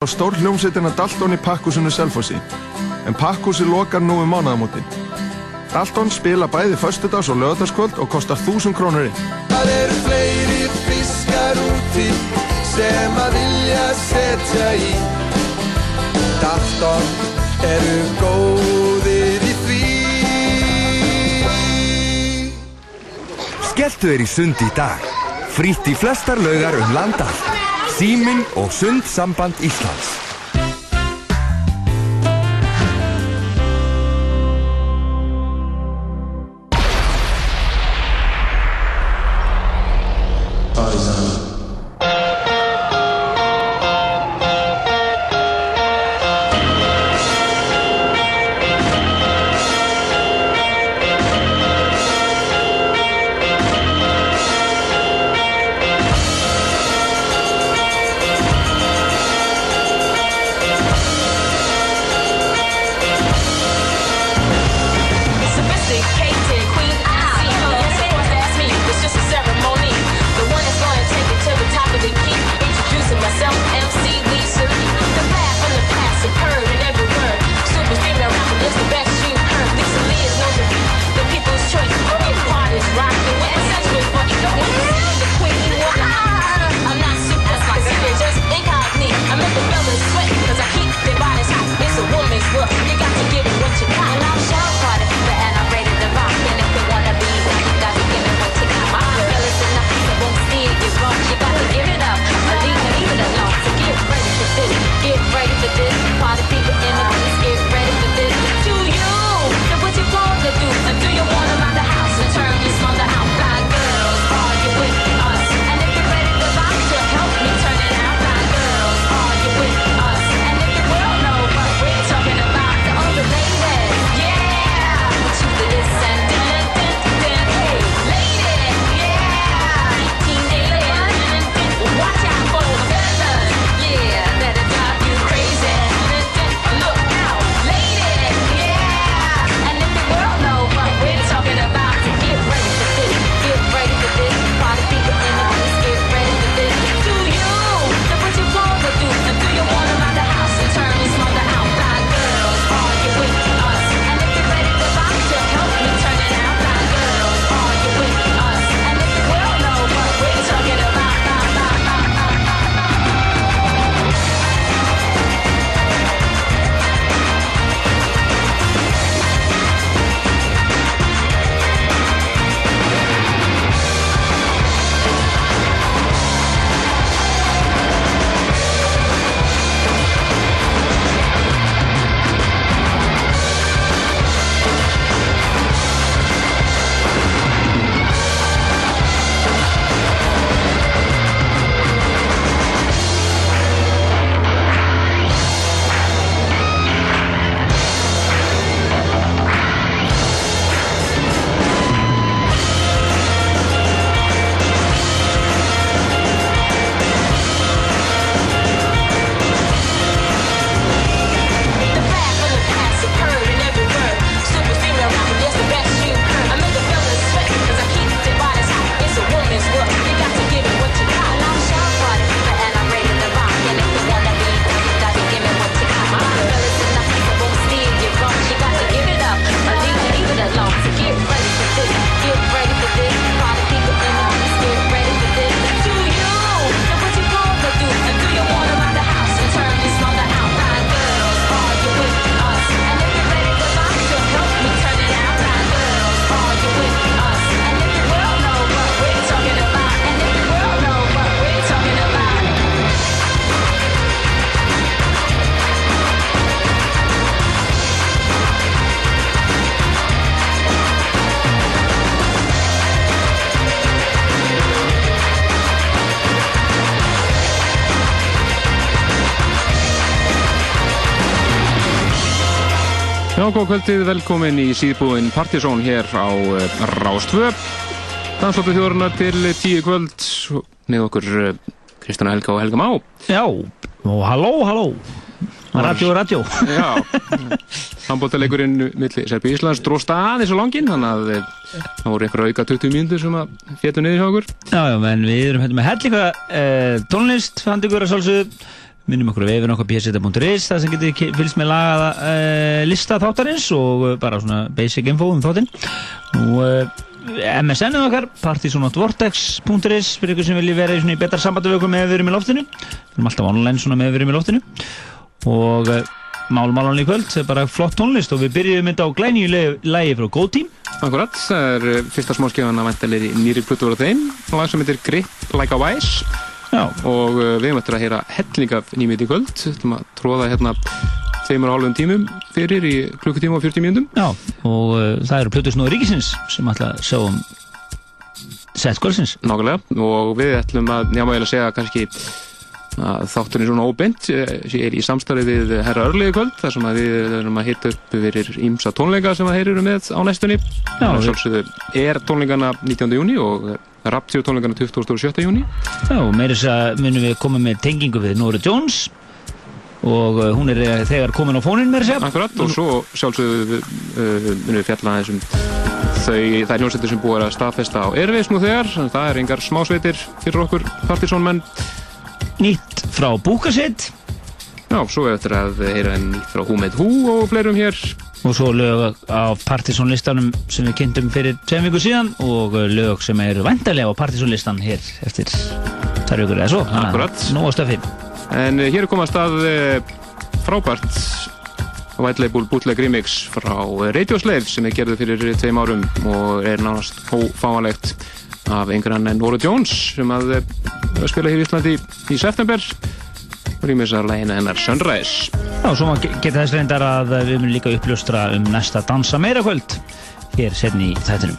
á stór hljómsveitina Dalton í pakkúsinu Selfossi, en pakkúsi lokar nú um mánaðamóti. Dalton spila bæði förstudags og lögadagskvöld og kostar 1000 krónur í. Það eru fleiri friskar úti sem að vilja setja í. Dalton eru góðir í því. Skelltu er í sund í dag. Frýtt í flestar lögar um landallt. Simen og Sundsamband Islands. Oh, Langókvöldið, velkomin í síðbúinn Partizón hér á eh, Rástvö. Danslóttu þjóðurnar til tíu kvöld með okkur eh, Kristjana Helga og Helga Má. Já, og halló, halló. Radio, radio. Já, sambóttalegurinn millir Serbi Íslands dróst aðeins og langinn, þannig að eh, það voru einhverja auka 20 mjöndur sem að fjallu niður hjá okkur. Já, já, en við erum hérna með hell eitthvað eh, tónlist, fannst ykkur að sálsögðu minnum okkur að vefin okkar pseta.is það sem getur fylgst með lagaða uh, lista þáttarins og uh, bara svona basic info um þáttinn. Nú, uh, MSN-ið okkar, partysonatvortex.is fyrir ykkur sem vilji vera í, í betra sambandi við okkur með við erum í loftinu. Við erum alltaf online með við erum í loftinu. Og málmálan í kvöld það er bara flott tónlist og við byrjum þetta á glænýju lægi frá Go Team. Akkurat, það er fyrsta smáskjöfan að væntalegri nýri plötu voru þeim. Lag sem heitir Grip Like a Wise Já, og uh, við höfum eftir að heyra helling af nýmið í kvöld Við ætlum að tróða hérna tveimur og hálfum tímum fyrir í klukkutíma og 40 mínútum Já, og uh, það eru Plutus Nóður Ríkisins sem ætla að sjá um sett kvöldsins. nákvæmlega og við ætlum að, já maður að segja kannski þátturinn svona óbeint eh, er í samstarfi við herra örlegi kvöld þar sem við erum að hita upp fyrir ímsa tónleika sem að heyrir með á næstunni Já, Já, við- sjálfsögðu er tónleikana 19. júni og Rapture tónleikana 27. júni Já, þess að munum við koma með tengingu við Nora Jones og uh, hún er uh, þegar komin á fónin meira þess að Akkurat og svo sjálfsögðu munum við fjalla þessum þau, það er hljómsveitir sem búið að staðfesta á Airways nú þegar, það er engar smásveitir fyrir okkur partysónmenn nýtt frá Búkasitt Já, svo er eftir að heyra nýtt frá Who Made Who og fleirum hér og svo lög á Partizón listanum sem við kynntum fyrir tveim viku síðan og lög sem eru vantarlega á Partizón listan hér eftir þar ykkur eða svo. Akkurat. Nóg að stöfi. En eh, hér er komast að eh, frábært White Label Bootleg Remix frá eh, Radio Slave sem er gerðið fyrir tveim árum og er nánast ófáanlegt af einhverjan en Nora Jones sem að eh, spila hér í Íslandi í september rýmisar lægina hennar Sunrise Já, svo geta þess reyndar að við munum líka uppljóstra um næsta dansa meira kvöld hér setni í þættinum.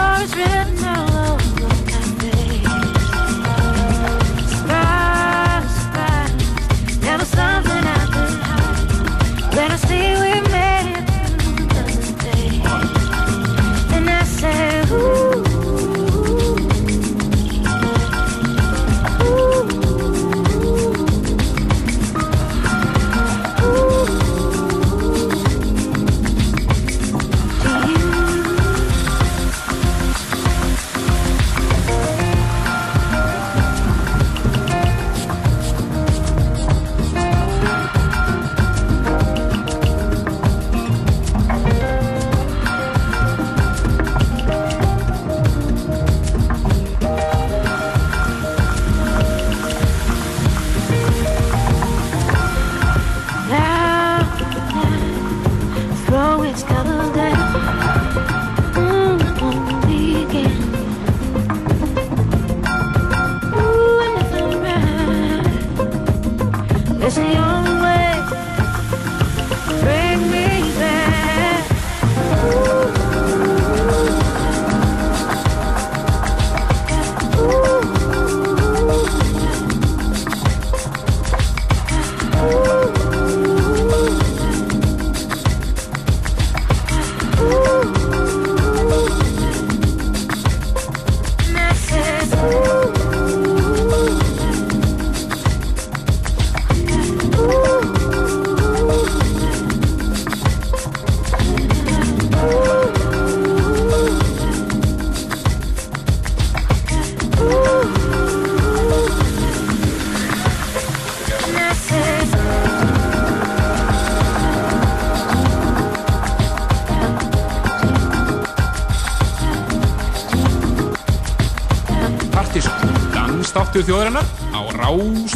stars written all státtur þjóðarinnar á Rás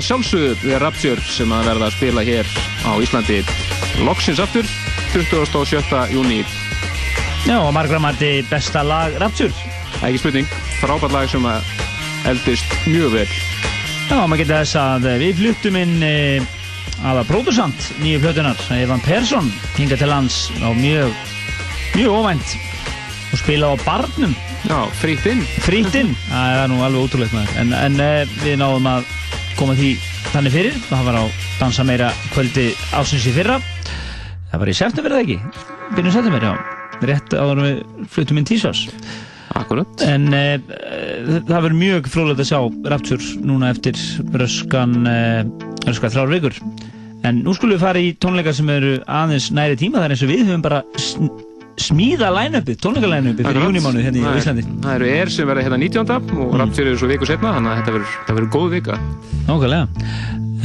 að sjálfsögðu Rapture sem að verða að spila hér á Íslandi loksins aftur 27. júni Já, og margra mætti besta lag Rapture. ekki spurning, frábært lag sem að eldist mjög vel Já, maður getur þess að við fluttum inn e, aða pródusant nýju plötunar, Evan Persson, hinga til lands á mjög, mjög óvænt og spila á barnum Já, frýtt inn. frítinn, það er nú alveg ótrúlegt maður en, en uh, við náðum að koma því þannig fyrir, það var á dansa meira kvöldi ásins í fyrra. Það var í september eða ekki? Byrjun september, já. Rétt áður við flutum inn tísás Akkurat. en uh, það verður mjög frólægt að sjá Rapture núna eftir röskan uh, röskan þrjár vikur. En nú skulum við fara í tónleika sem eru aðeins næri tíma. Það er eins og við höfum bara smíða line-upið, tónleika-line-upið fyrir júnimánu hérna í Íslandi Það eru er sem verða hérna 19. og Rapture eru svo viku setna, þannig að þetta verður, verður góð vika. Nákvæmlega.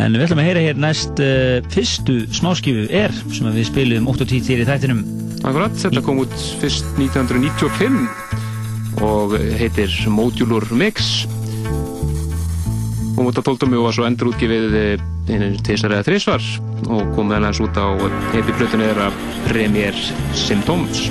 En við ætlum að heyra hér næst uh, fyrstu smáskifu er sem við spilum 8 og 10 til í þættinum. Akkurat, þetta kom út fyrst 1995 og heitir Modular Mix kom út á 12. og var svo endur útgifið einu tísar eða þrísvar og kom meðal hans út á epiplötunni þeirra Premier Symptoms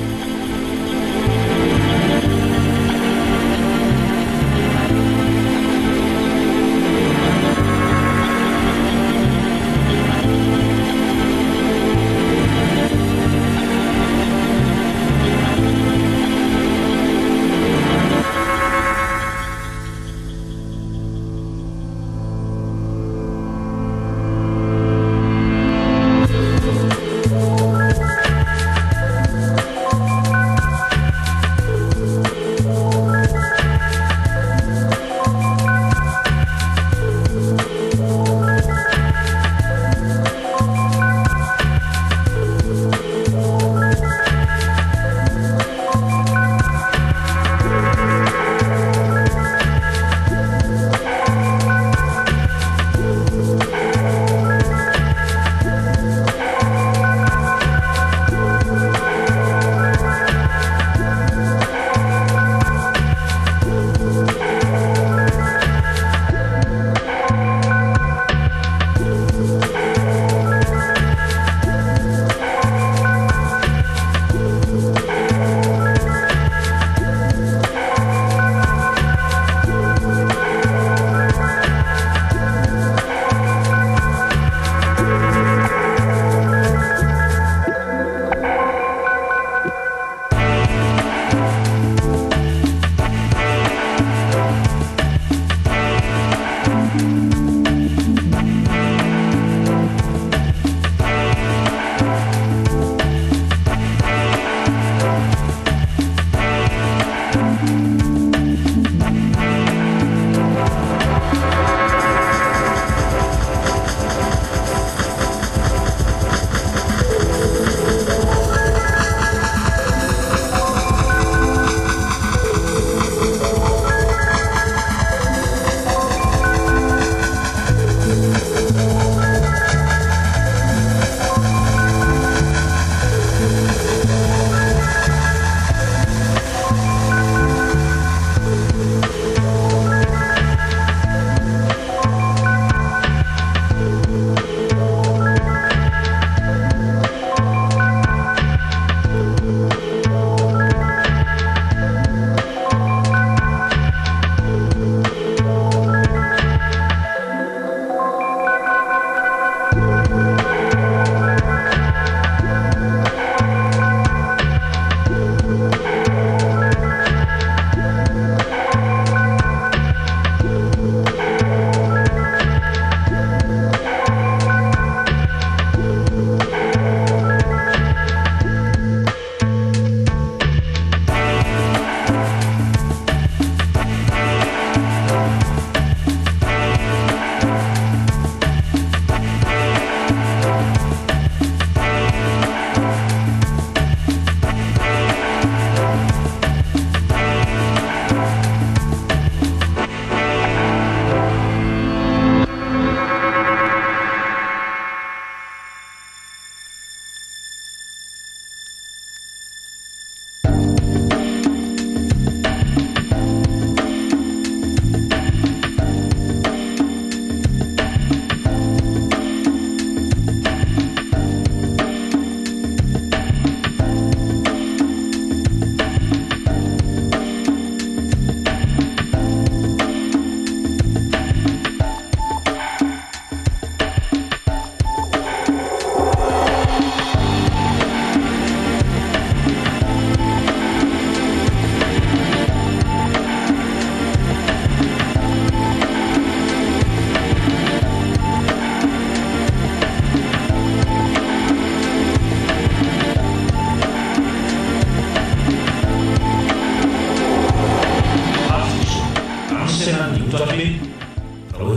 سيشن عند المدرب روي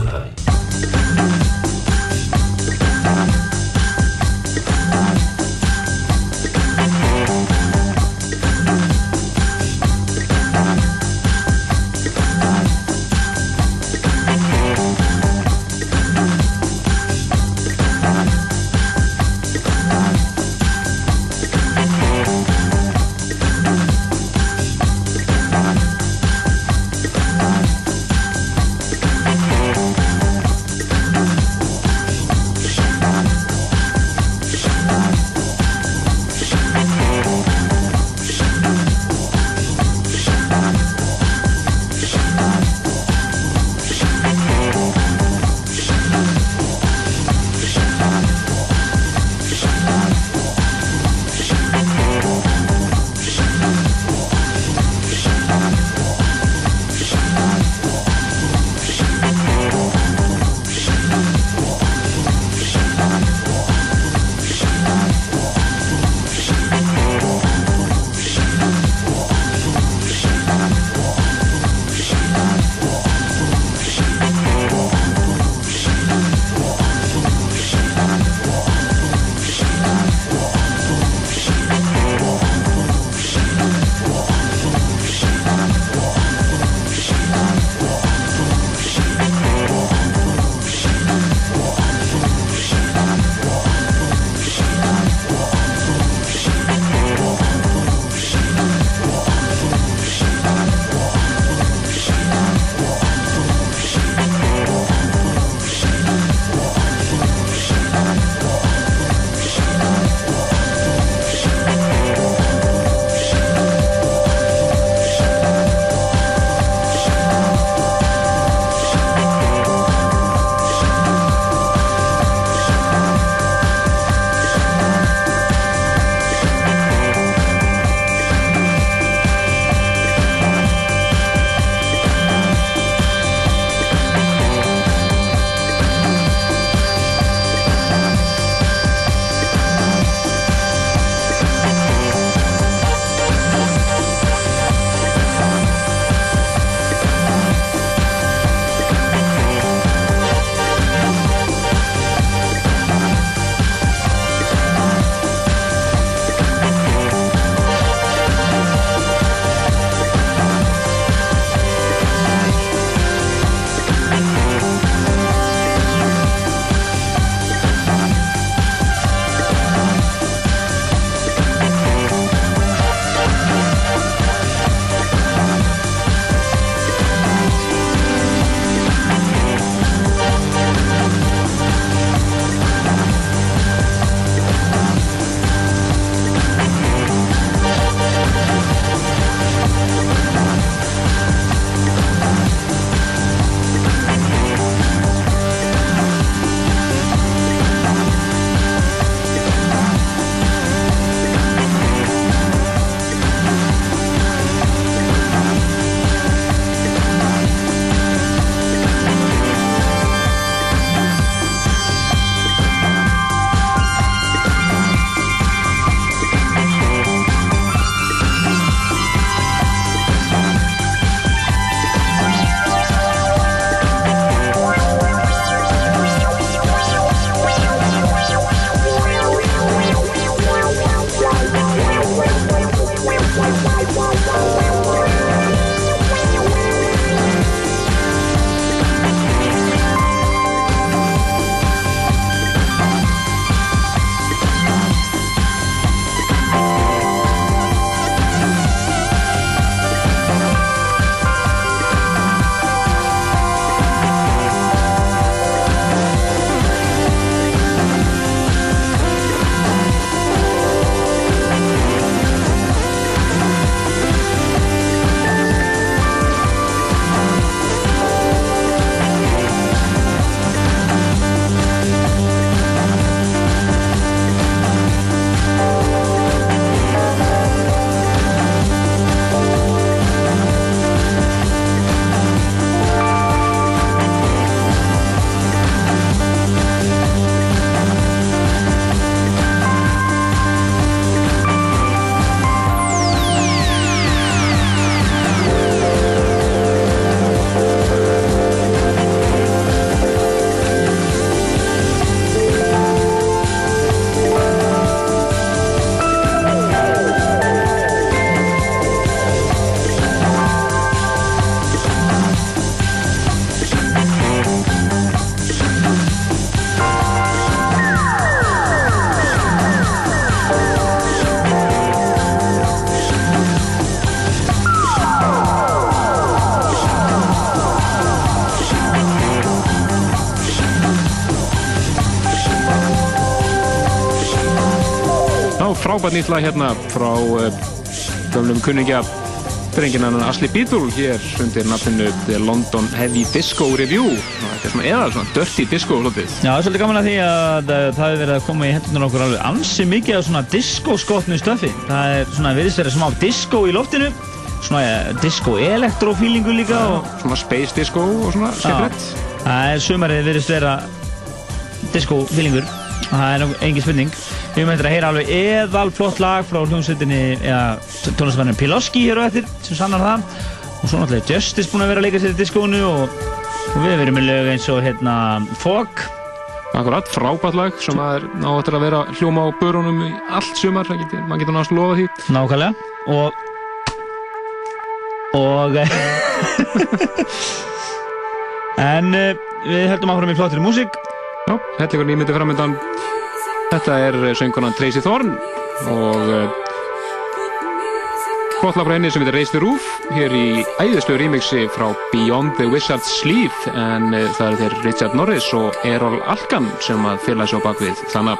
frábært nýtt lag hérna frá uh, gömlum kunningja drenginan Asli Beatle hér undir nafninu The London Heavy Disco Review þetta er svona eða svona dirty disco svolítið. Já, það er svolítið gaman að því að uh, það hefur verið að koma í hendunar okkur alveg ansi mikið af svona disco-skotnu stöfi. Það er svona verið smá disco í loftinu, svona uh, disco-elektro-feelingu líka og Svona space disco og svona skemmtilegt. það er sumarið virðist vera disco-feelingur. Það er engin spurning. Við eftir að heyra alveg eðal flott lag frá hljómsveitinni, eða tónlistamennin Piloski hér og eftir, sem sannar það. Og svo náttúrulega Justice búinn að vera að leika sér í diskónu og, og við verum með lög eins og hérna Fog. Akkurat, frábært lag sem að er áttur að vera hljóma á börunum í allt sumar, getur, maður getur náttúrulega lofa því. Nákvæmlega og og en uh, við höldum áfram í flottri músík Já, er ykkur nýmyndi framöndan. Þetta er sönguna Tracy Thorn og flott lag frá henni sem heitir Raise the Roof hér í æðislu remixi frá Beyond the Wizard's Sleeve en uh, það eru þeir Richard Norris og Errol Alkan sem að fylgja svo bak við þannig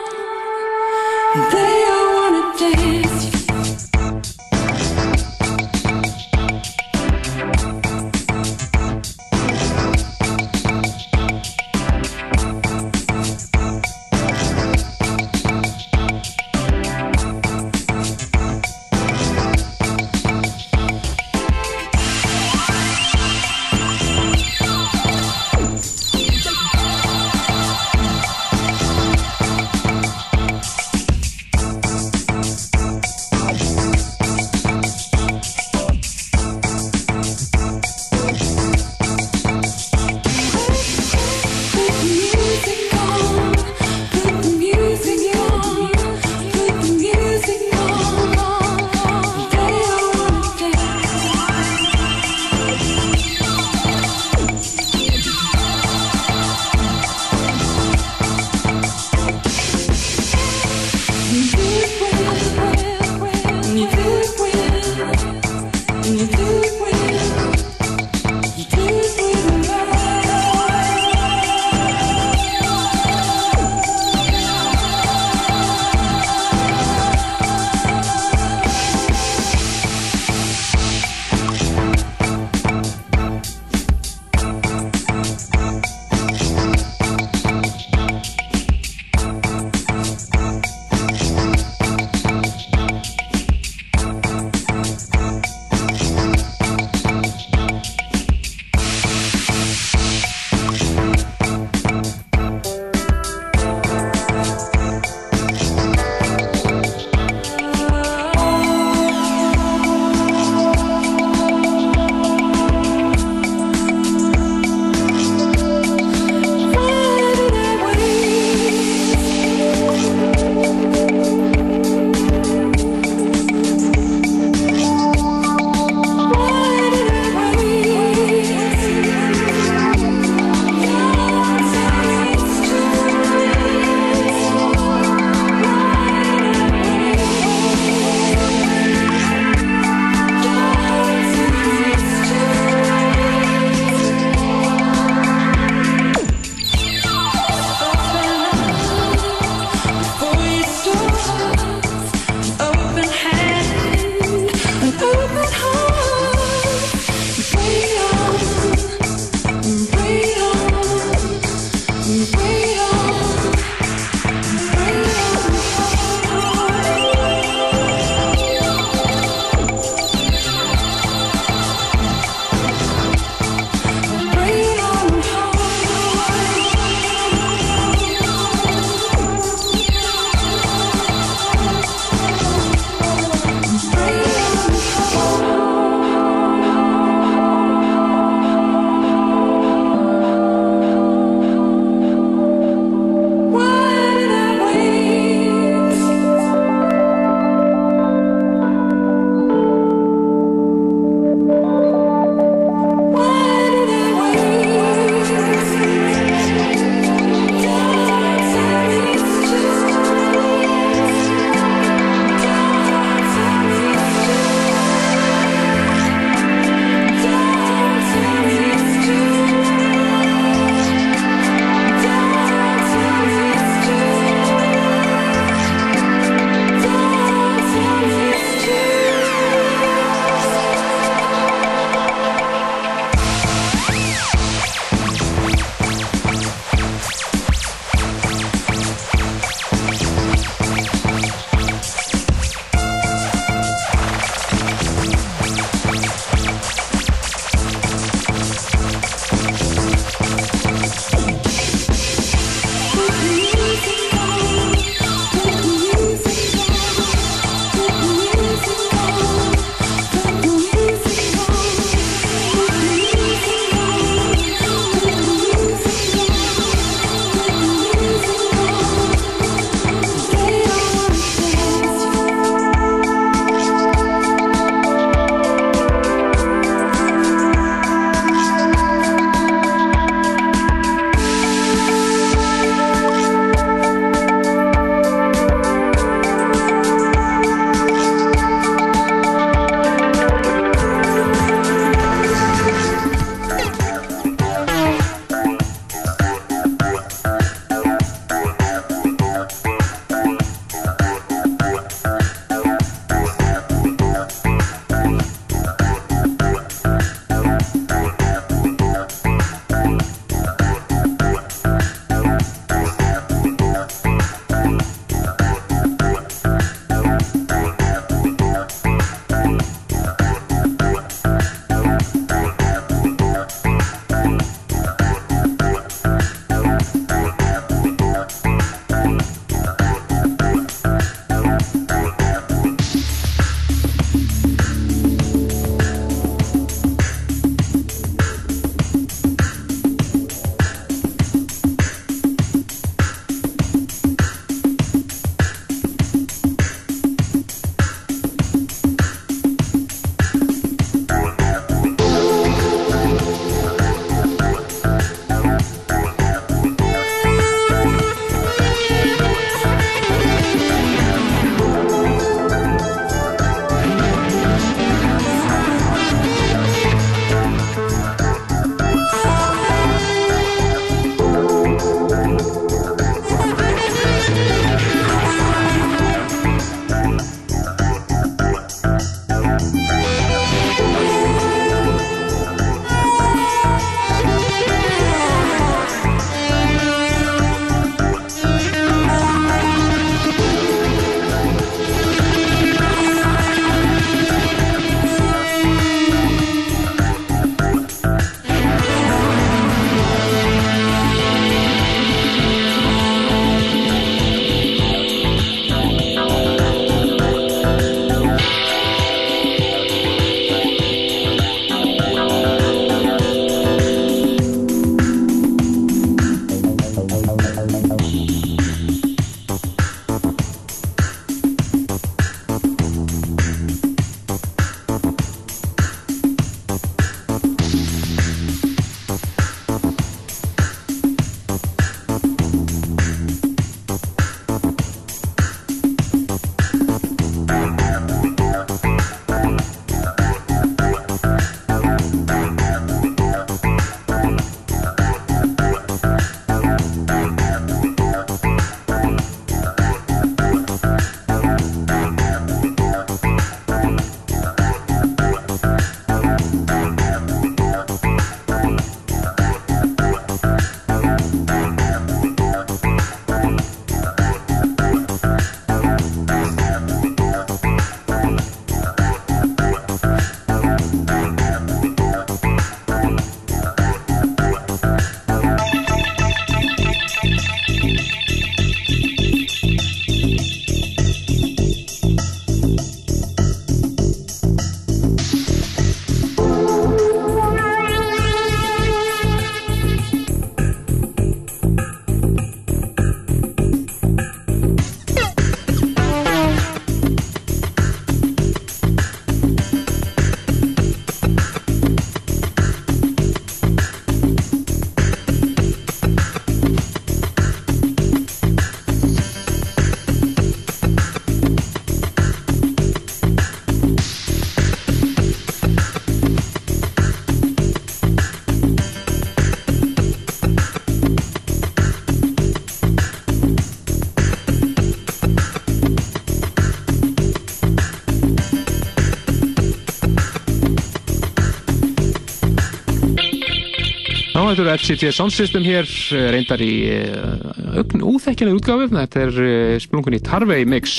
Þetta eru FCT Sound System hér, eh, reyndar í eh, úþekkinu útgáfið. Þetta er eh, splungun í Tarvei mix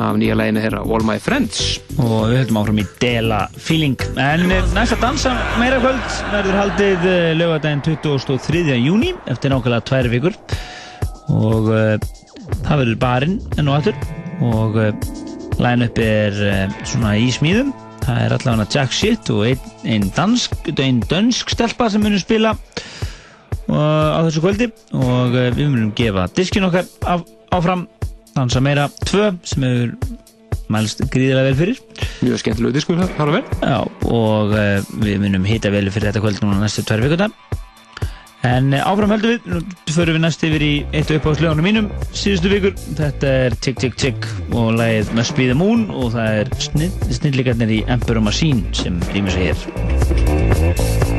af nýja læginu þeirra All My Friends. Og við höfum áfram í Dela Feeling. En næsta dansa meira kvöld verður haldið lögadaginn 23. júni eftir nákvæmlega tvær vikur. Og uh, það verður barinn enn og aftur og uh, line-up er uh, svona í smíðum það er allavega Jack Shit og einn ein dansk, ein dansk stelpa sem munum spila uh, á þessu kvöldi. Og uh, við munum gefa diskin okkar af, áfram dansa meira 2 sem hefur mælst gríðilega vel fyrir. Mjög skemmtilegu diskur þar að vera og uh, við munum hýta vel fyrir þetta kvöld núna næstu tverr vikundar En eh, áfram heldur við, þú fyrir við næst yfir í eitt uppáðslegunum mínum síðustu vikur. Þetta er Tick Tick Tick og lægið Must Be The Moon og það er snillíkarnir í Emperor Machine sem rýmur sig hér.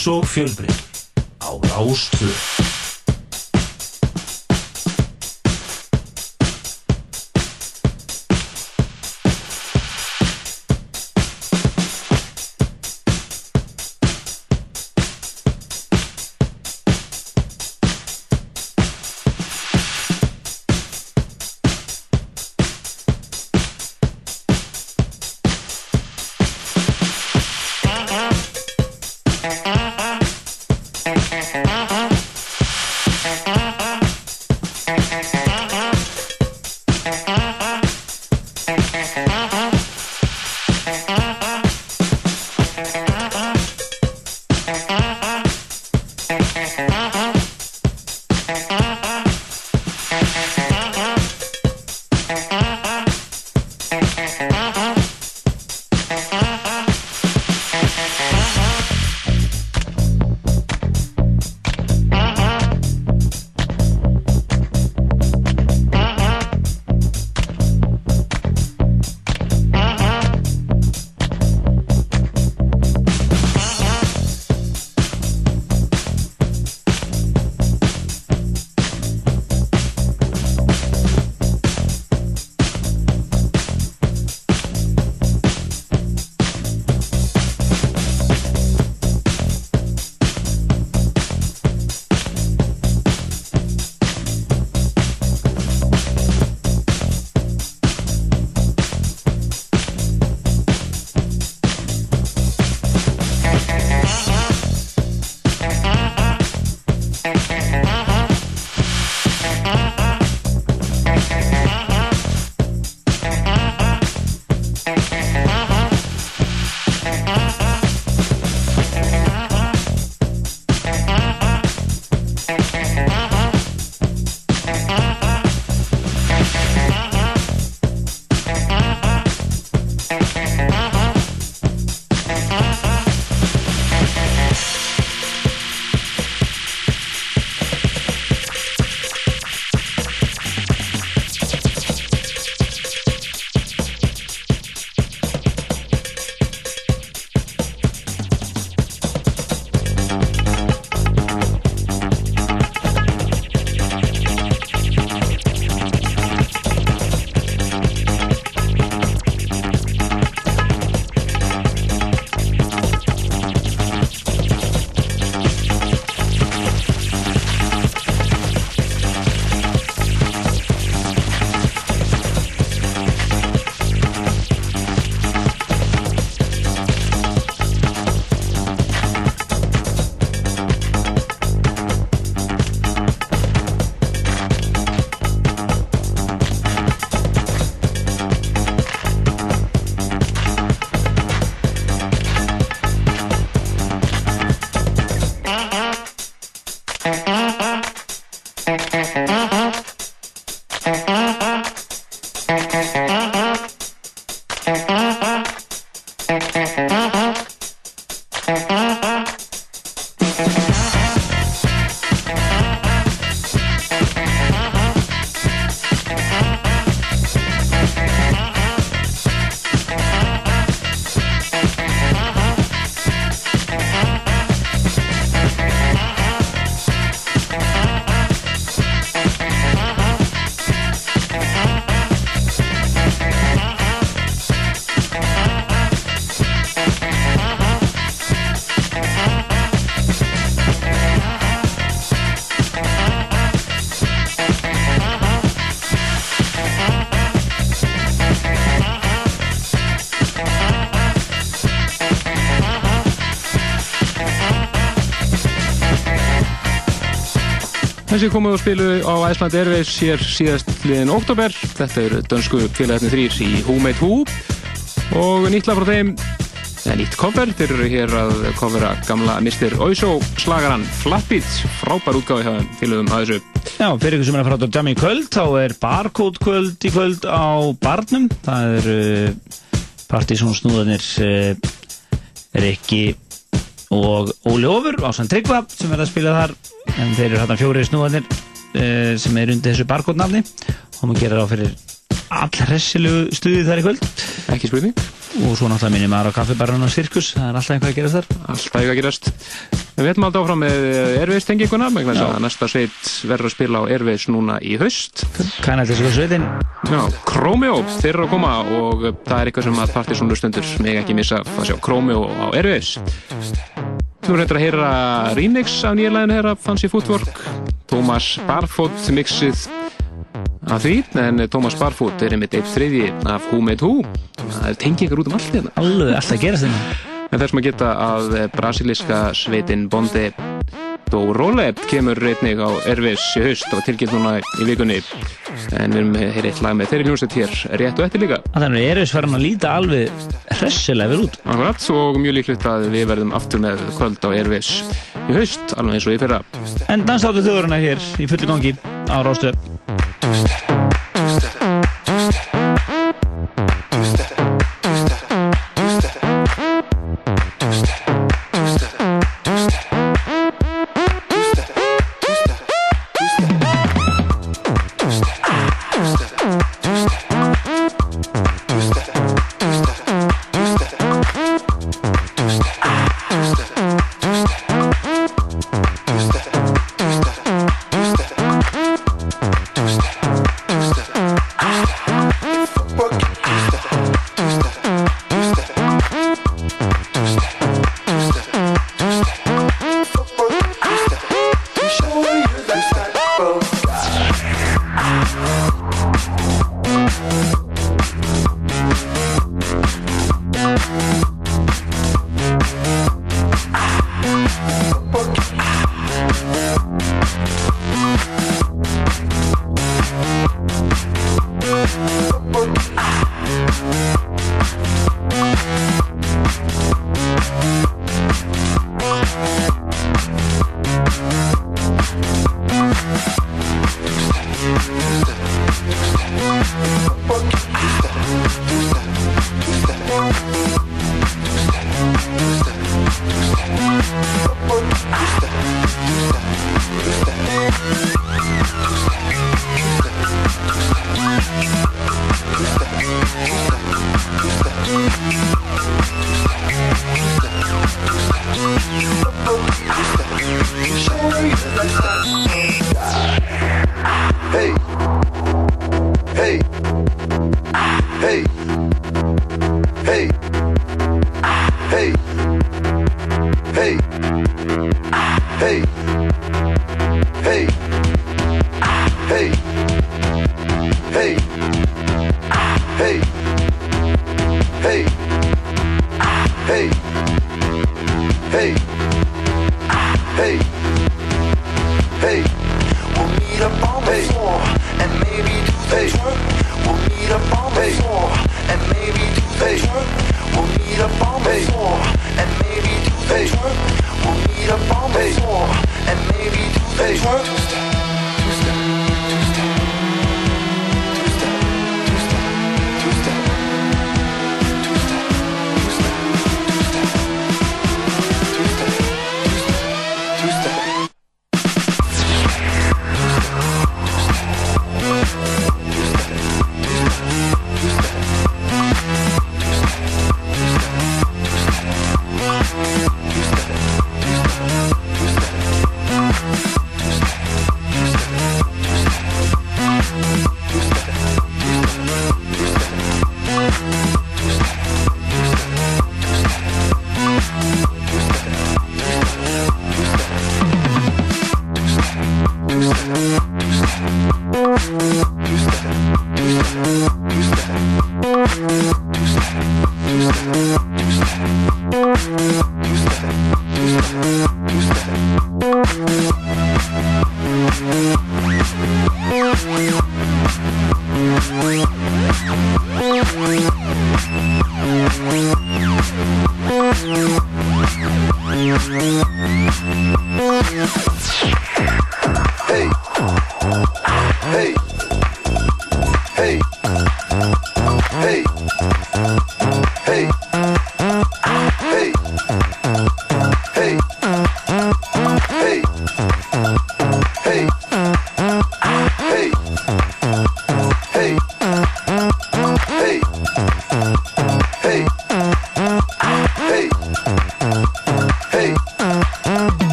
Frjáls og fjölbreytt Þessi komu og spilu á Iceland Airways hér síðast liðin oktober. Þetta eru dönsku félagarnir þrýr í Who Made Who og nýtt lag frá þeim, eða nýtt cover, þeir eru hér að covera gamla Mr. Oizo slagaran Flatbeats, frábær útgáði hjá þeim félagum að þessu. Já, fyrir ykkur sem er að fara á í kvöld, þá er barcode kvöld í kvöld á barnum. Það er uh, partysónsnúðanir uh, Rikki og Óli Ófur á Sann Tryggva sem er að spila þar. En þeir eru hérna fjóri snúðanir uh, sem er undir þessu barcode nafni og maður gerir á fyrir allhressilegu stuði þar í kvöld. Ekki spurning. og svo náttúrulega minnum maður á kaffibarinn og sirkus það er alltaf einhvað að gera þar. Alltaf eitthvað að gerast. Við ætlum alltaf áfram með Airways tenginguna, með þess að næsta sveit verður að spila á Airways núna í haust. Kannan þessu sveitin Chromeo, þeir eru að koma og það er eitthvað sem að Partisan lustundur mig ekki missa að sjá. Chromeo á Airways. Þú reyndar að heyra remix af nýja læðinu heyra Fancy Footwork, Thomas Barfoot mixið af því, en Thomas Barfoot er einmitt eitt þriðji af Who Made Who. Það er tengingar út um allt hérna. alveg alltaf að gera þetta En þess maður geta að brasilíska sveitin Bondi Do Roleb kemur reytnig á Airways í haust og tilkynnt núna í vikunni. En við erum með heyri eitt lag með þeirri hljómsveit hér rétt og eftir líka. Þannig er erum farin að líta alveg hressilega vel út Akkurat, og mjög líklegt að við verðum aftur með kvöld á Airways í haust, alveg eins og í fyrra. En dansáttu þjóðurina hér í fulli gangi á Rástu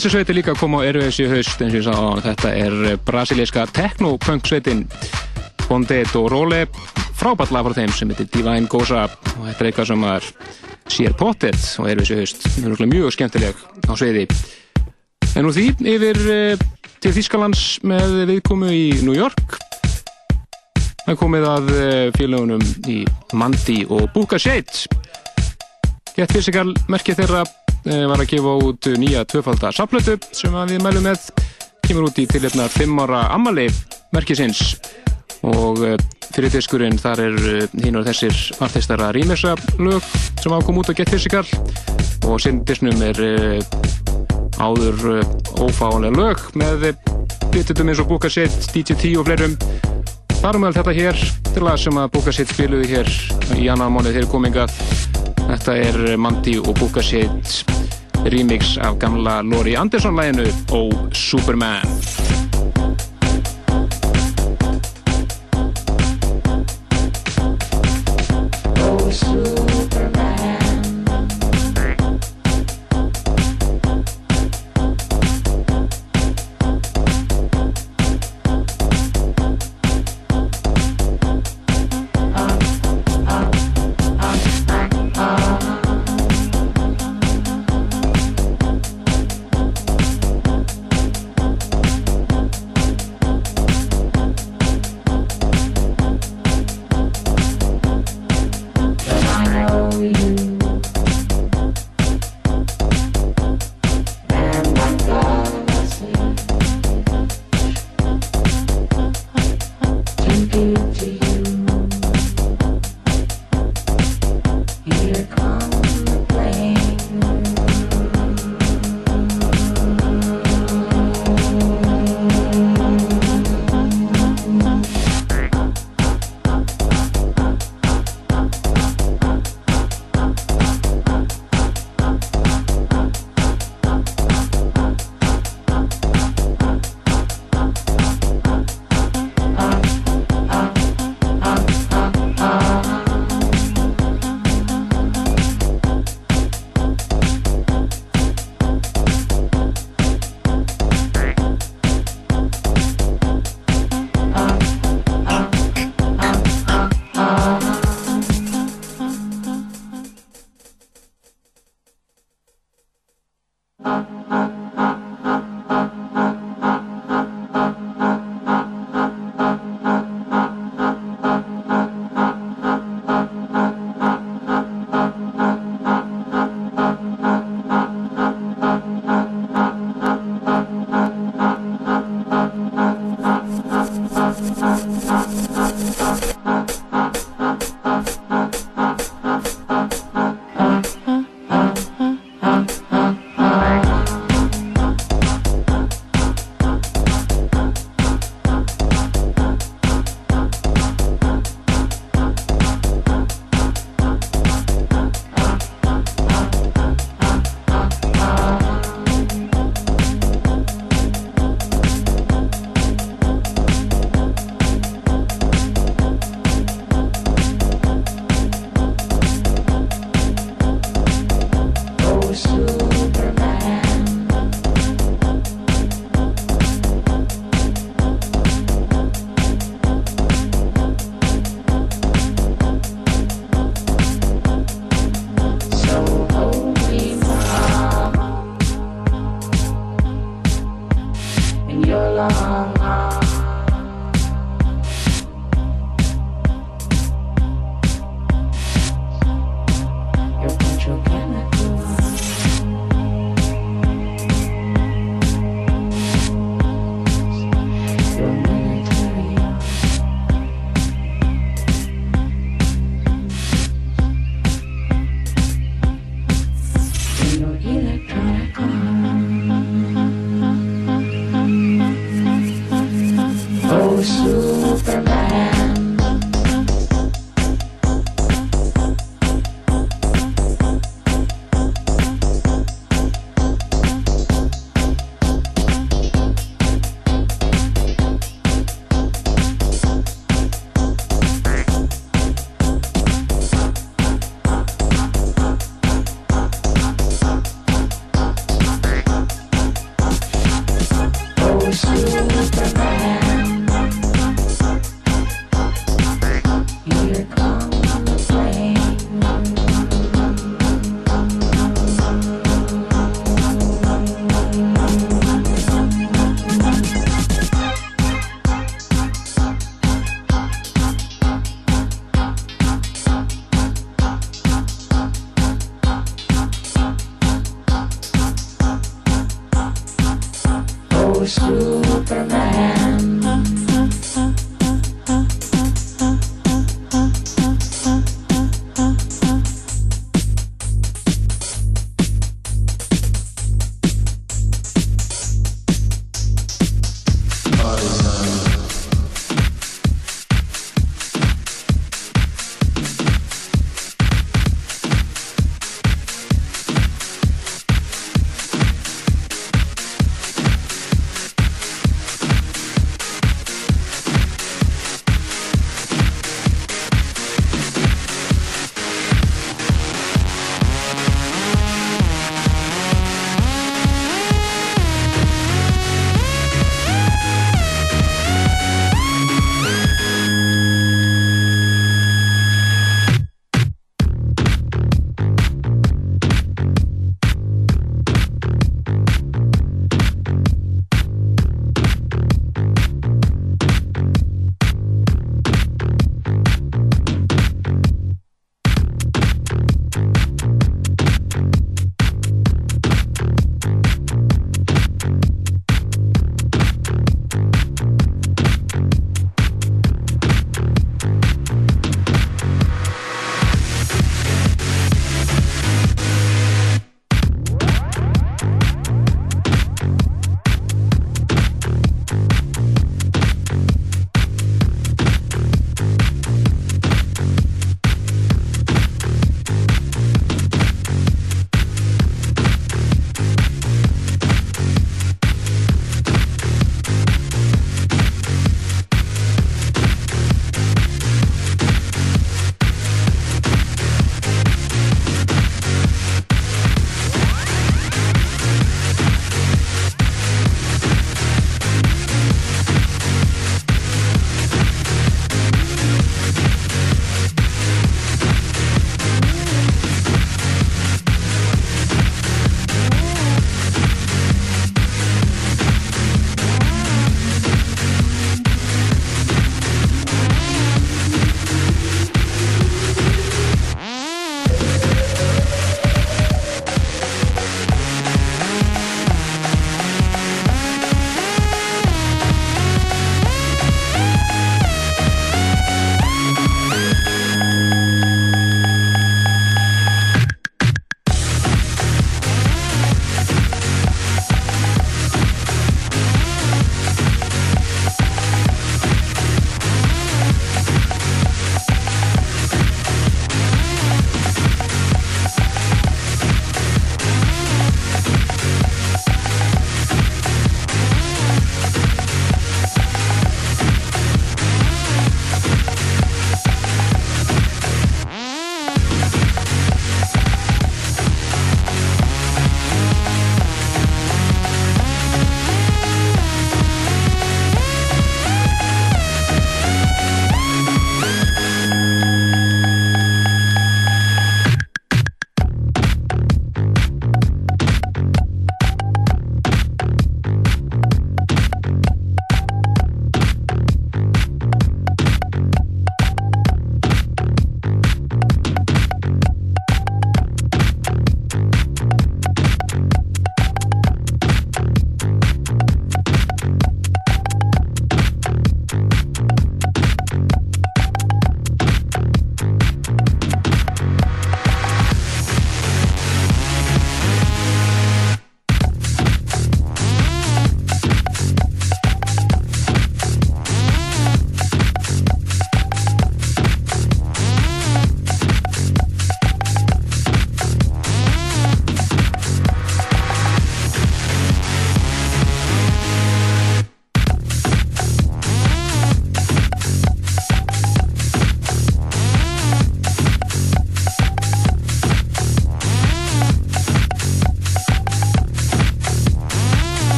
þessi sveit er líka að koma á Airways í haust eins og ég sagði á þetta er brasilíska techno-punk sveitin Bonded og Role. Frábært lag frá þeim sem heitir Divine Goza og þetta er eitthvað sem er sér pottet á Airways í haust. Örugglega mjög skemmtileg á sveiði en úr því yfir eh, til Þýskalands með viðkomu í New York. Það komið að eh, félagunum í Mandi og Buka Shade Get Physical merkið þeirra eh, var að gefa út nýja tvöfalda saflötu sem við mælum með. Kemur út í tilhefna 5 ára ammali merkisins og eh, fyrir diskurinn þar er hinn og þessir artistar að rýmessa lög sem ákom út á Get Physical og sinn disnum er eh, áður eh, ófáanlega lög með bitutum eins og Boka Set, DJ T og fleirum. Þar meðal þetta hér til að sem að Boka Set spiluði hér í annan mánuð þegar komingað Þetta er Mandy og Booker Shades remix af gamla Lori Anderson-læginu og Superman. Oh, Superman.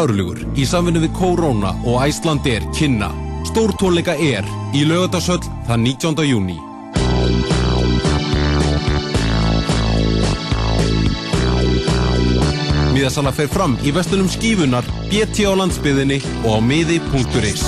Árlugur í samvinnu við Corona og Icelandair kynna Stórtónleika er í lögatarsöll þann 19. júni. Miðasala fer fram í vestunum skífunar, BT á landsbyðinni og á miði.is.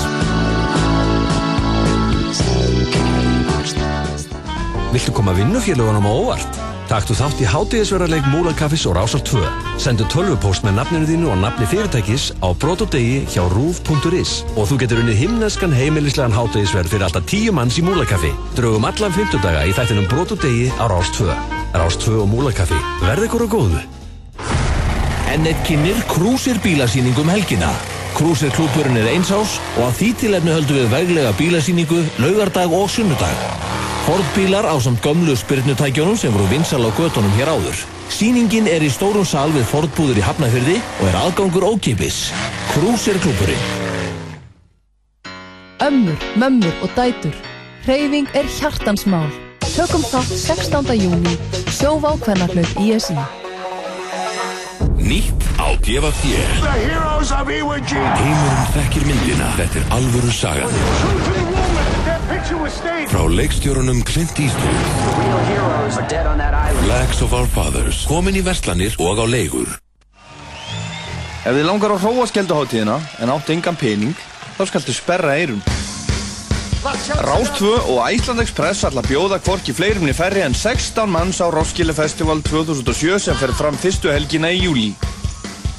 Viltu koma vinnufélagunum á óvart? Taktu þátt í hátíðisverðarleik Múlakaffis og Rásar 2. Sendu tölvupóst með nafninu þínu og nafni fyrirtækis á brotodegi hjá rúf.is og þú getur unnið himneskan heimilislegan hátíðisverð fyrir alltaf tíu manns í Múlakaffi. Draugum allan 50 daga í þættinum brotodegi á Rás 2. Rás 2 og Múlakaffi. Verð ykkur á góðu. N1 kynir Krúsir bílasýningum helgina. Krúsir klúburinn er einsás og að því tilefni höldum við veglega bílasýningu laugardag og sunnudag. Fordbílar á samt gömlu spyrnutækjónum sem voru vinsal á göttunum hér áður. Sýningin er í stórum sal við Fordbúður í Hafnafyrði og er aðgangur ókipis. Krúsir klúburinn. Ömmur, mömmur og dætur. Hreyfing er hjartansmál. Tökum þátt 16. júni. Sjóvá hvernarhlaut ISI. Nýtt á DFT. Heimurinn þekkir myndina. Þetta er alvöru sagan. Frá leikstjórunum Clint Eastwood. Flags of Our Fathers. Komin í verslanir og á leigur. Ef þið langar á hróaskjölduháttíðina en áttu engan pening, þá skaltu sperra eirun. Rástvö og Æsland Express ætla að bjóða hvorki fleirum niður færri en 16 manns á Roskilde Festival 2007 sem fer fram fyrstu helgina í júli.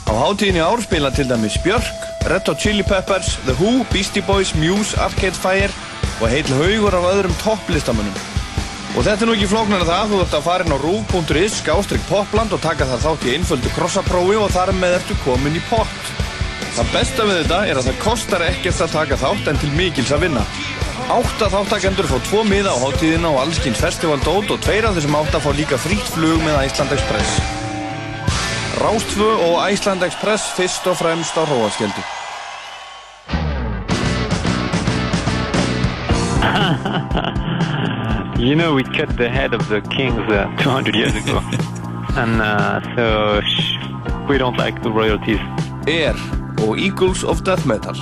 Á hátíðinni í ár spila til dæmis Björk, Red Hot Chili Peppers, The Who, Beastie Boys, Muse, Arcade Fire og heil haugur af öðrum topplistamönnum. Og þetta er nú ekki flóknar að það, þú ert að fara inn á rúf.is, skástrygg popland og taka það þátt í einföldu krossaprófi og þar með ertu komin í pott. Það besta við þetta er að það kostar ekkert að taka þátt en til mikils að vinna. Átta þáttakendur fá tvo miða á hátíðina og allskins festivaldót og tveir af þessum átta fá líka frítt flug með Æsland Express. Rástfö og Æsland Express fyrst og fremst á hróaskjöldu. You know, we cut the head of the kings uh, 200 years ago. and uh, so sh- we don't like the royalties. Air og Eagles of Death Metal.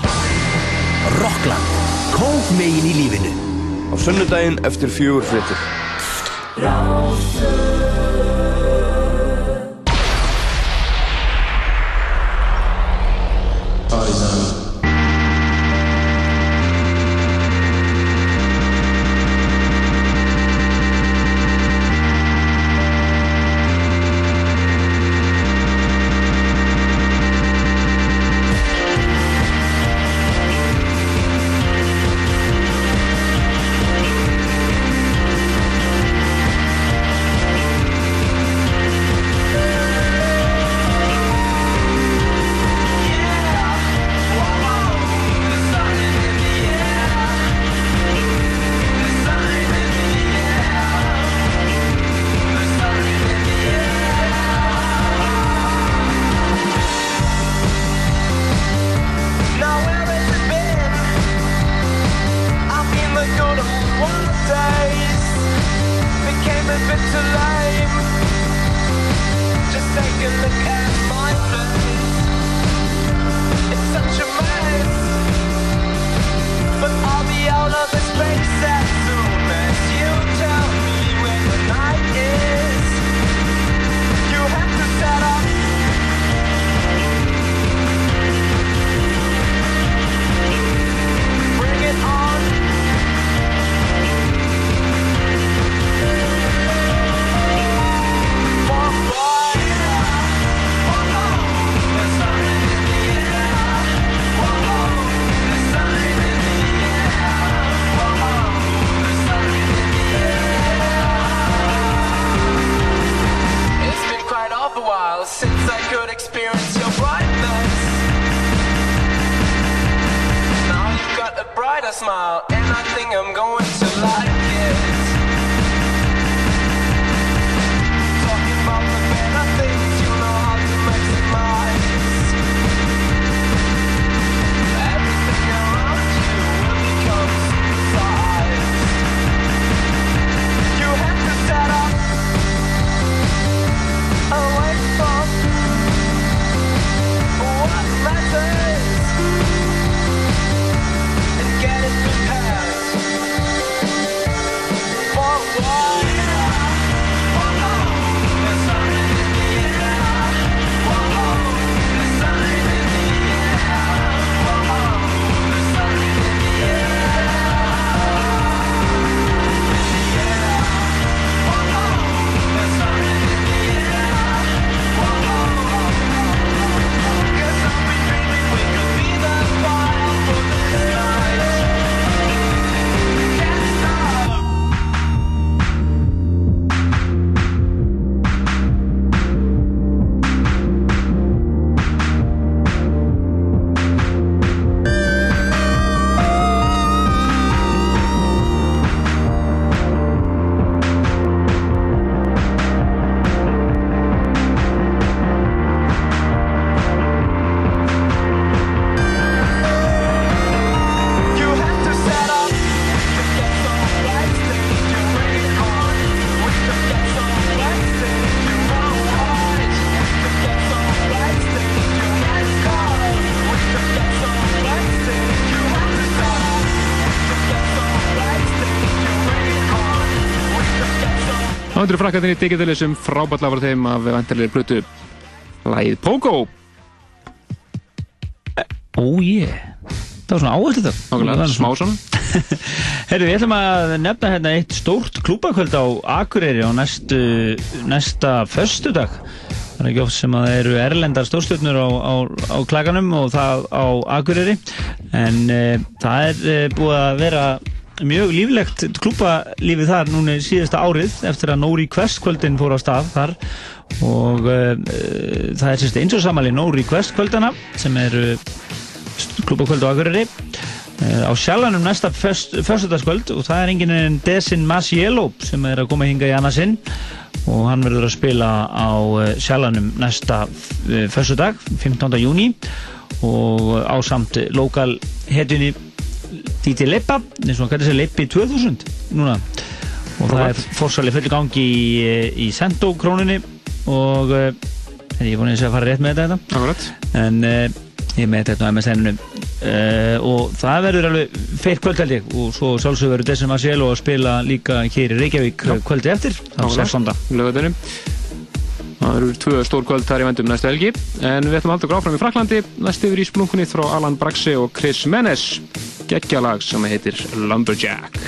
Rockland. Kók megin í lífinu. Á sunnudaginn eftir fjögur fréttir. Now Andri frakkaðin í Digitalis um frábært lag frá þeim af vantarlega plötu. Læð Pogo. Ó ég Það var svona áherslu þetta Nákvæmlega, smá svona Herru, við ætlum að nefna hérna eitt stórt klúbakvöld á Akureyri á næstu, næsta föstudag. Það er ekki oft sem að það eru erlendar stórstjörnur á, á, á klaganum og það á Akureyri. En e, það er e, búið að vera mjög líflegt klúbalífið þar núna síðasta árið eftir að No Request kvöldin fór á stað þar. Og e, það er sérst eins og samanlega No Request kvöldana sem eru klúbakvöld á Akureyri eh, á sjallanum næsta fyrstudagskvöld og það er enginn en Desin Masiello sem er að koma hinga í annarsinn og hann verður að spila á sjallanum næsta fyrstudag 15. júni og á samt lokal hetjunni Díti Leppa eins og hann kallar sér Leppi 2000 núna. Og það er fórsalið fulli gangi í, í Sendo krónunni og eh, en ég er búin að fara rétt með þetta. Akkurat. en uh, ég er með þetta á MSN-inu uh, og það verður alveg feitt kvöld held ég. Og svo sjálfsög verður Dessin Marcielo að spila líka hér í Reykjavík Já. kvöldi eftir þann 16. lögadunum það eru tvö stór kvöld þar í vendum næstu helgi. En við ætlum að halda okkur áfram í Fraklandi næst yfir í splunkunni frá Alan Braxe og Chris Menes geggjalag sem heitir Lumberjack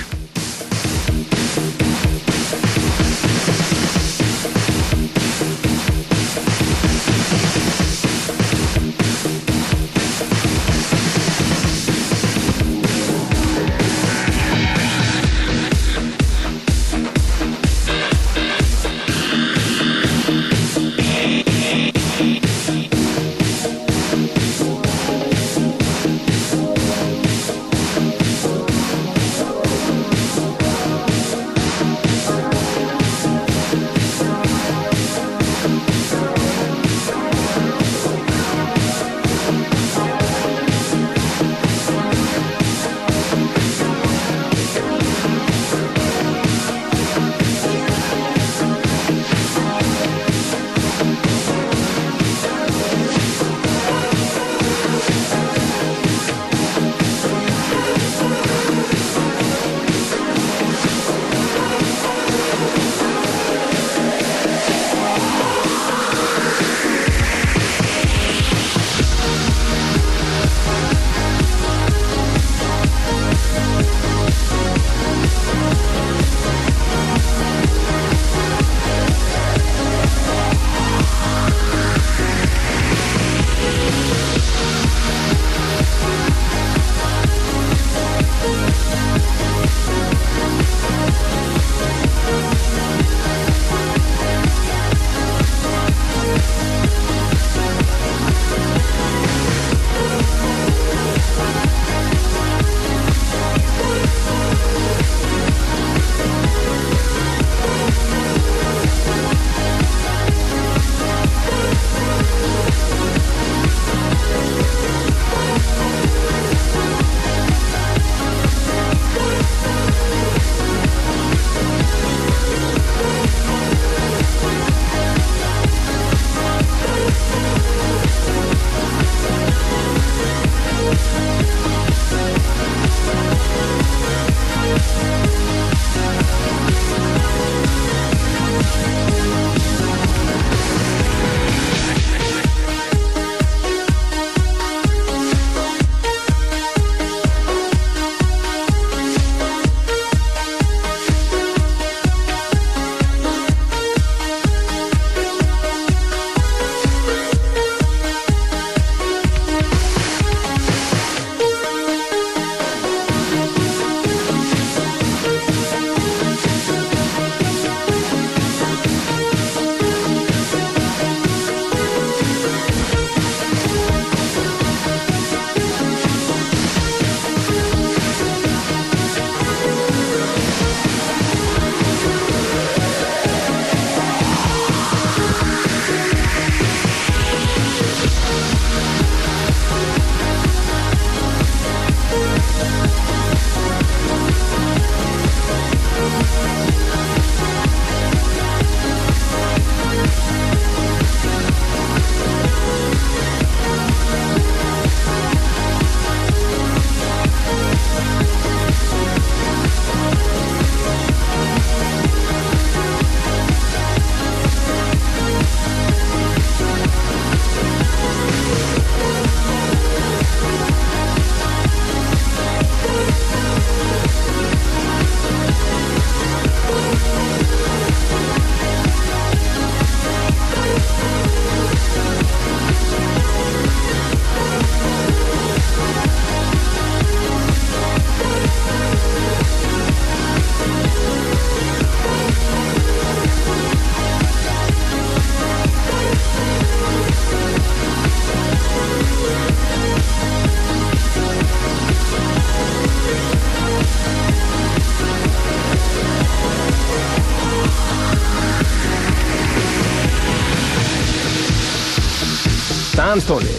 Anthony.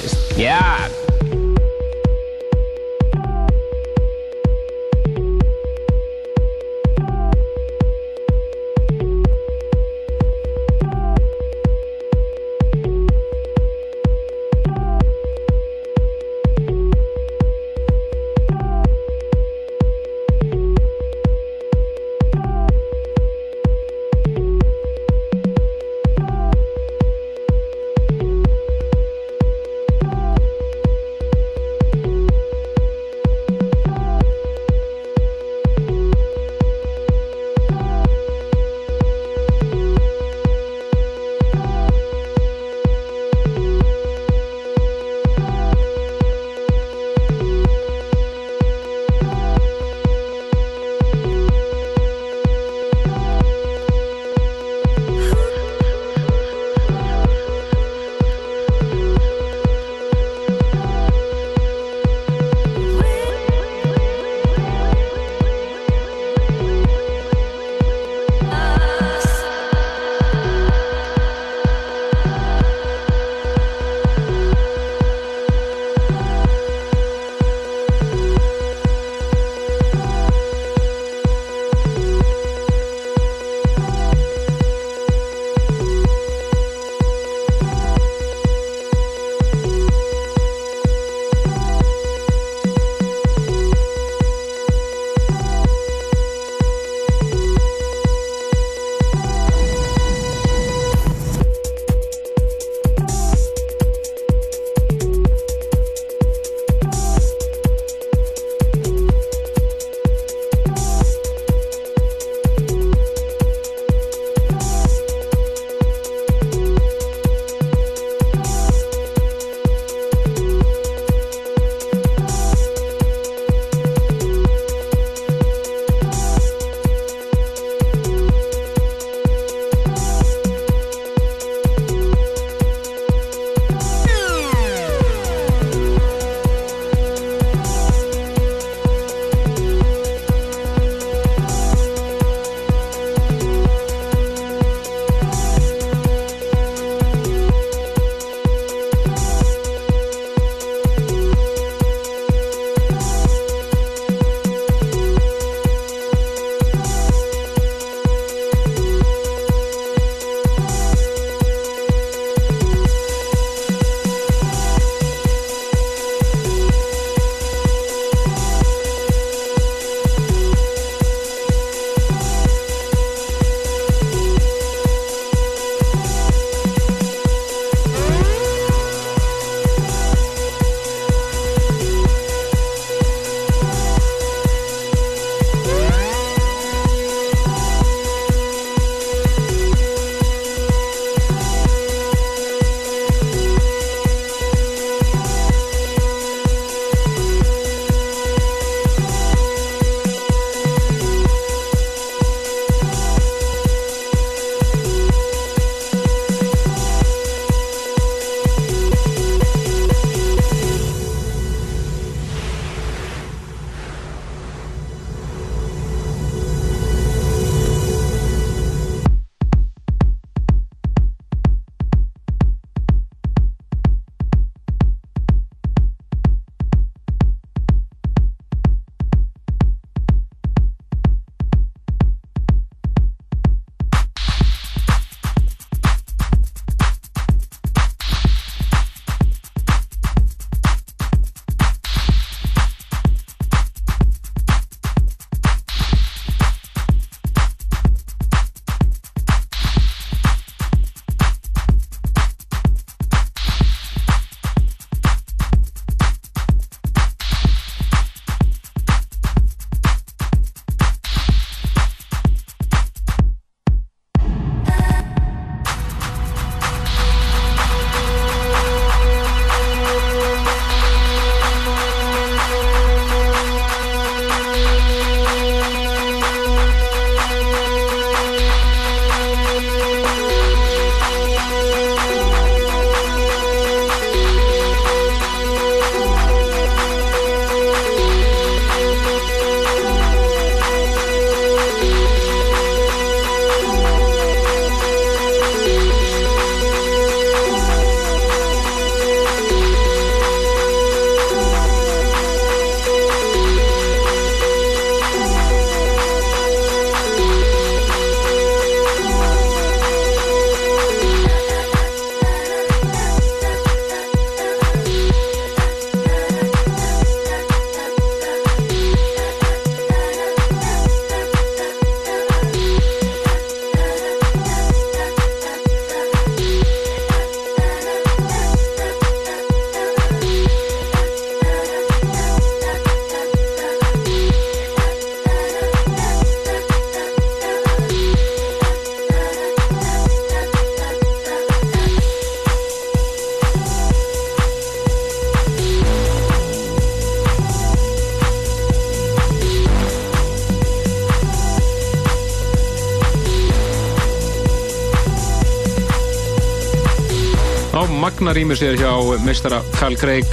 Á Magna rýmur sér hjá meistara Carl Craig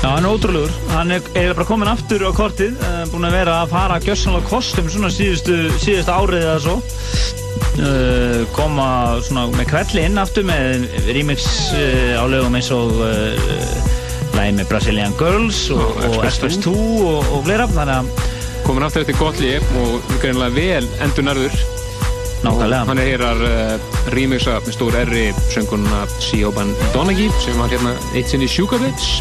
Já, hann er ótrúlegur. Hann er, er bara komin aftur á kortið, uh, búinn að vera að fara gjössanlega kostum svona síðustu, síðustu árið eða svo. Uh, koma svona með kvelli inn aftur með remix uh, á lögum eins og uh, lægi með Brazilian Girls og, Express Express 2 og, og fleira. Að komin aftur eftir gott líf og greinlega vel endur nærður Nákvæmlega. hann er hér að uh, remixa með stór erri söngunna Siobhan Donaghy sem var hérna eitt sinn í Babes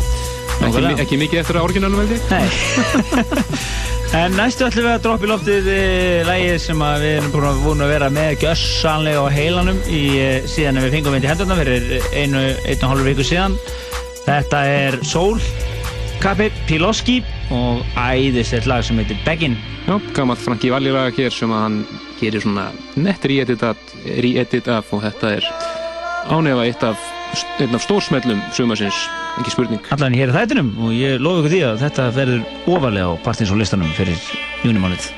ekki, ekki mikið eftir orginalum veldi En næstu ætlum við að droppa í loftið e, lægið sem að við erum búin að, að vera með gjössanlega á heilanum í, e, síðan við fengum við til hendurna fyrir einu, einu og hálfur viku síðan. Þetta er Soul, Kappi, Piloski og æðislegt lag sem heitir Beggin. Já, gammalt Franki Valli lag hér sem að hann gerir svona nett re-edit re af og þetta er ánefa eitt af, af stórsmellum sumarsins, ekki spurning Allan hér í þættinum og ég lofi ykkur því að þetta verður ofarlega á partins og listanum fyrir júnimálið.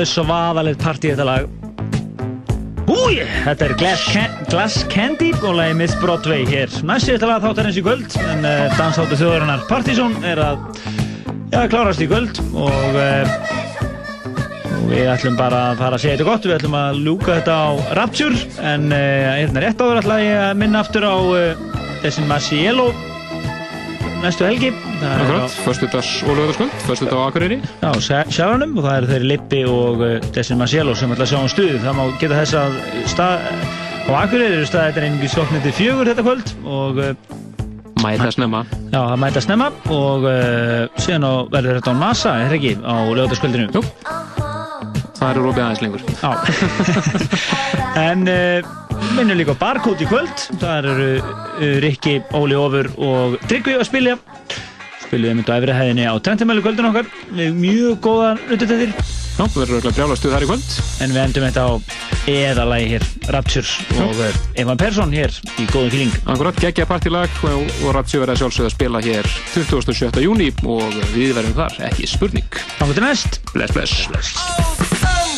Alveg svaðalegt partí þetta lag. Úi, þetta er Glass, Can Glass Candy og lagi Miss Broadway hér. Næst þetta lag þáttarins í kvöld en uh, dansháttu þjóðarinnar Partizón er að ja, klárast í kvöld og, uh, við ætlum bara að fara að segja þetta gott. Við ætlum að lúka þetta á Rapture en uh, hérna rétt áður ætla ég að minna aftur á þessin Masiello næstu helgi Akkurat, á- föstudags og lögðarskvöld, föstudag á Akureyri. Já, sjálfanum og það eru þeir Lippi og uh, Dessin Marciello sem ætla að sjá um stuðu. Það má geta þess að stað, á Akureyri eru staðið einnig skoknið til fjögur þetta kvöld og uh, Mæta snemma. Já, það mæta snemma og uh, síðan á, verður þetta á NASA, er ekki, á lögðarskvöldinu. Jú. Það eru rópið aðeins lengur. Já. en uh, minnum líka í kvöld. Það eru uh, Rikki, Óli Ófur og Tryggvi að spilja. Spiljuðum þetta á efri hæðinni á Trentimælu kvöldun okkar. Með mjög góðan utatettir. Já, það verður auðvitað brjála stuð þar í kvöld. En við endum þetta á eðalagi hér, Rapture og uh, Evan Persson hér í góðum fíling. Akkurat, geggja partilag og, og Ratsi verða sjálfsögð að spila hér 27. júni og við verðum þar, ekki spurning. Þannig til næst. Bless, bless. bless.